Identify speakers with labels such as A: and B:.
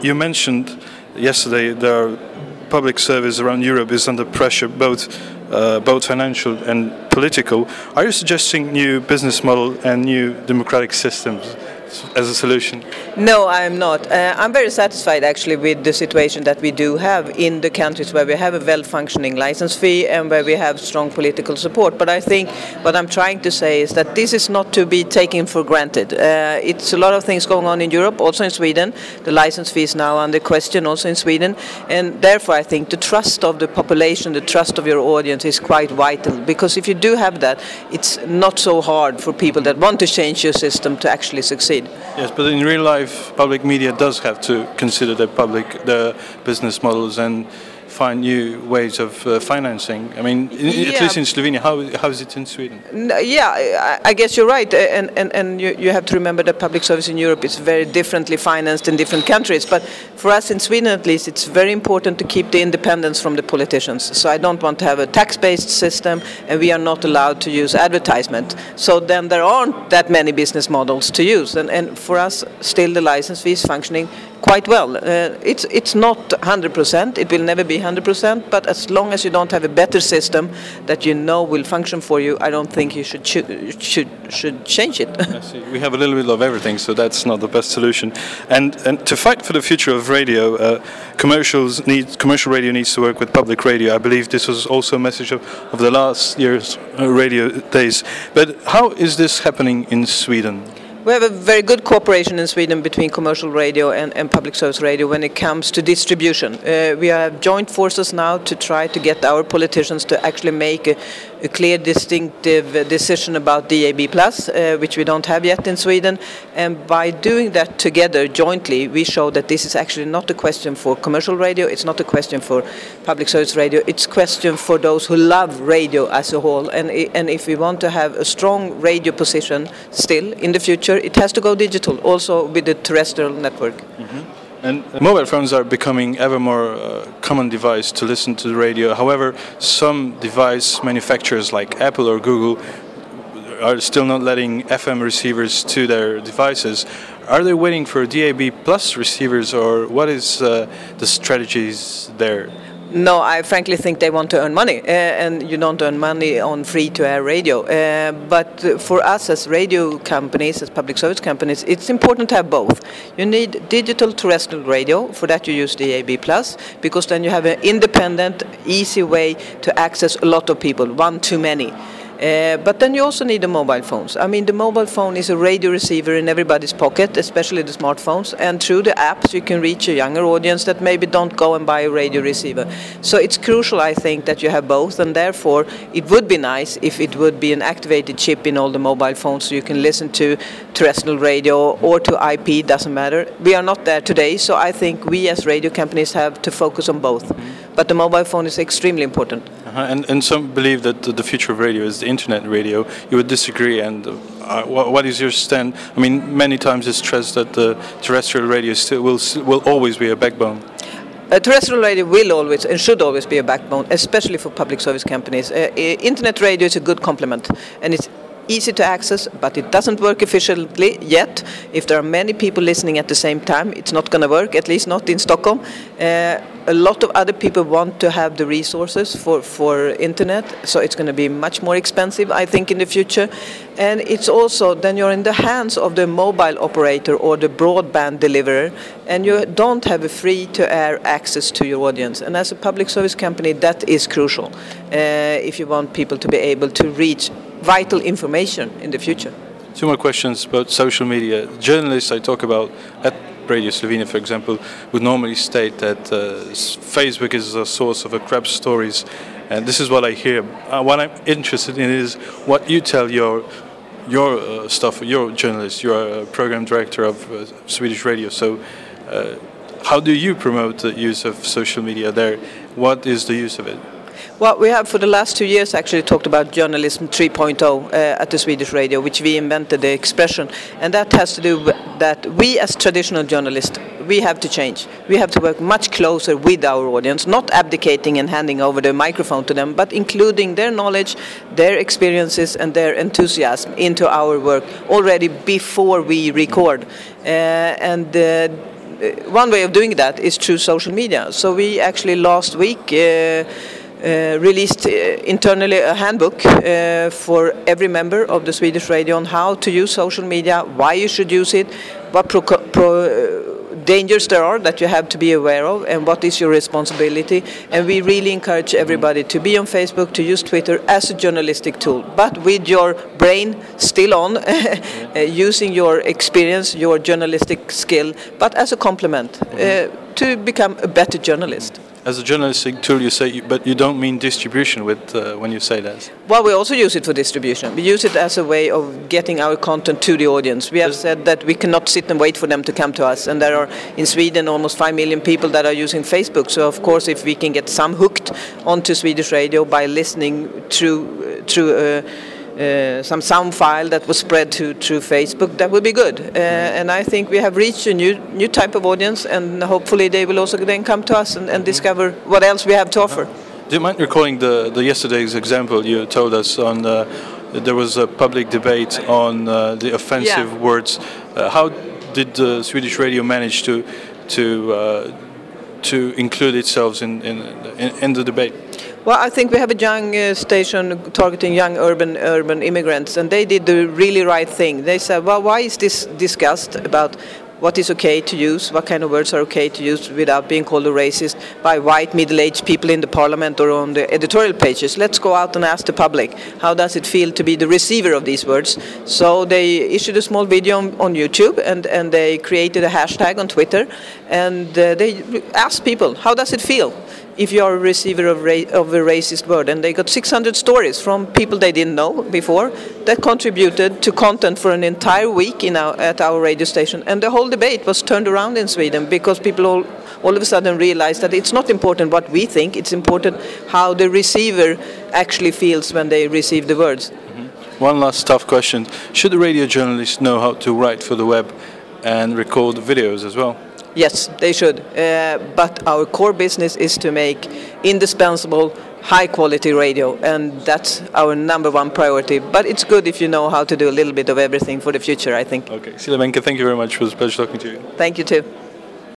A: You mentioned yesterday the public service around Europe is under pressure, both uh, both financial and political. Are you suggesting new business model and new democratic systems as a solution?
B: No, I'm not. Uh, I'm very satisfied actually with the situation that we do have in the countries where we have a well functioning license fee and where we have strong political support. But I think what I'm trying to say is that this is not to be taken for granted. Uh, it's a lot of things going on in Europe, also in Sweden. The license fee is now under question, also in Sweden. And therefore, I think the trust of the population, the trust of your audience is quite vital. Because if you do have that, it's not so hard for people that want to change your system to actually succeed.
A: Yes, but in real life, public media does have to consider the public, the business models and find new ways of uh, financing. I mean, in, yeah. at least in Slovenia, how, how is it in Sweden?
B: Yeah, I, I guess you're right. And, and, and you, you have to remember that public service in Europe is very differently financed in different countries. But for us in Sweden, at least, it's very important to keep the independence from the politicians. So I don't want to have a tax based system, and we are not allowed to use advertisement. So then there aren't that many business models to use. And, and for us, still the license fee is functioning quite well. Uh, it's it's not 100%. It will never be 100%. But as long as you don't have a better system that you know will function for you, I don't think you should should should change it.
A: we have a little bit of everything, so that's not the best solution. And and to fight for the future of radio, uh, commercials need commercial radio needs to work with public radio. I believe this was also a message of, of the last year's uh, radio days. But how is this happening in Sweden?
B: We have a very good cooperation in Sweden between commercial radio and, and public service radio when it comes to distribution. Uh, we have joint forces now to try to get our politicians to actually make a, a clear, distinctive decision about DAB+, uh, which we don't have yet in Sweden. And by doing that together jointly, we show that this is actually not a question for commercial radio, it's not a question for public service radio, it's a question for those who love radio as a whole. And, and if we want to have a strong radio position still in the future, it has to go digital, also with the terrestrial network. Mm-hmm.
A: And mobile phones are becoming ever more uh, common device to listen to the radio. However, some device manufacturers like Apple or Google are still not letting FM receivers to their devices. Are they waiting for DAB plus receivers, or what is uh, the strategies there?
B: No, I frankly think they want to earn money, uh, and you don't earn money on free-to-air radio. Uh, but for us as radio companies, as public service companies, it's important to have both. You need digital terrestrial radio. For that, you use DAB+, because then you have an independent, easy way to access a lot of people, one too many. Uh, but then you also need the mobile phones. I mean, the mobile phone is a radio receiver in everybody's pocket, especially the smartphones. And through the apps, you can reach a younger audience that maybe don't go and buy a radio receiver. So it's crucial, I think, that you have both. And therefore, it would be nice if it would be an activated chip in all the mobile phones so you can listen to terrestrial radio or to IP, doesn't matter. We are not there today, so I think we as radio companies have to focus on both. But the mobile phone is extremely important.
A: Uh-huh. And, and some believe that the future of radio is the internet radio. You would disagree, and uh, what is your stand? I mean, many times it's stressed that the terrestrial radio still will will always be a backbone.
B: Uh, terrestrial radio will always and should always be a backbone, especially for public service companies. Uh, internet radio is a good complement, and it's easy to access, but it doesn't work efficiently yet. If there are many people listening at the same time, it's not going to work, at least not in Stockholm. Uh, a lot of other people want to have the resources for, for internet, so it's going to be much more expensive, I think, in the future. And it's also then you're in the hands of the mobile operator or the broadband deliverer, and you don't have a free to air access to your audience. And as a public service company, that is crucial uh, if you want people to be able to reach vital information in the future.
A: Two more questions about social media. Journalists I talk about at Radio Slovenia, for example, would normally state that uh, Facebook is a source of a crap stories, and this is what I hear. Uh, what I'm interested in is what you tell your your uh, stuff, your journalist, you're a program director of uh, Swedish radio. So, uh, how do you promote the use of social media there? What is the use of it?
B: Well, we have for the last two years actually talked about journalism 3.0 uh, at the Swedish radio, which we invented the expression, and that has to do with that we as traditional journalists we have to change. We have to work much closer with our audience, not abdicating and handing over the microphone to them, but including their knowledge, their experiences, and their enthusiasm into our work already before we record. Uh, and uh, one way of doing that is through social media. So we actually last week. Uh, uh, released uh, internally a handbook uh, for every member of the Swedish radio on how to use social media, why you should use it, what pro, pro dangers there are that you have to be aware of and what is your responsibility. And we really encourage everybody to be on Facebook, to use Twitter as a journalistic tool, but with your brain still on, uh, using your experience, your journalistic skill, but as a complement uh, to become a better journalist
A: as a journalistic tool, you say, but you don't mean distribution with uh, when you say that.
B: Well, we also use it for distribution. We use it as a way of getting our content to the audience. We have said that we cannot sit and wait for them to come to us, and there are in Sweden almost five million people that are using Facebook. So of course, if we can get some hooked onto Swedish radio by listening through through. Uh, uh, some sound file that was spread to through Facebook, that would be good. Uh, and I think we have reached a new new type of audience, and hopefully they will also then come to us and, and discover what else we have to offer.
A: Do you mind recalling the, the yesterday's example you told us on? Uh, there was a public debate on uh, the offensive
B: Yeah.
A: words. How did the Swedish radio manage to to uh, to include itself in, in in in the debate?
B: Well, I think we have a young uh, station targeting young urban urban immigrants, and they did the really right thing. They said, "Well, why is this discussed about what is okay to use, what kind of words are okay to use without being called a racist by white middle-aged people in the parliament or on the editorial pages? Let's go out and ask the public how does it feel to be the receiver of these words." So they issued a small video on, on YouTube, and and they created a hashtag on Twitter, and uh, they asked people, "How does it feel?" If you are a receiver of, ra- of a racist word. And they got 600 stories from people they didn't know before that contributed to content for an entire week in our, at our radio station. And the whole debate was turned around in Sweden because people all, all of a sudden realized that it's not important what we think, it's important how the receiver actually feels when they receive the words. Mm-hmm.
A: One last tough question: Should the radio journalists know how to write for the web and record videos as well?
B: Yes, they should. Uh, but our core business is to make indispensable, high quality radio, and that's our number one priority. But it's good if you know how to do a little bit of everything for the future, I think.
A: Okay, Cilla thank you very much. It was a pleasure talking to you.
B: Thank you, too.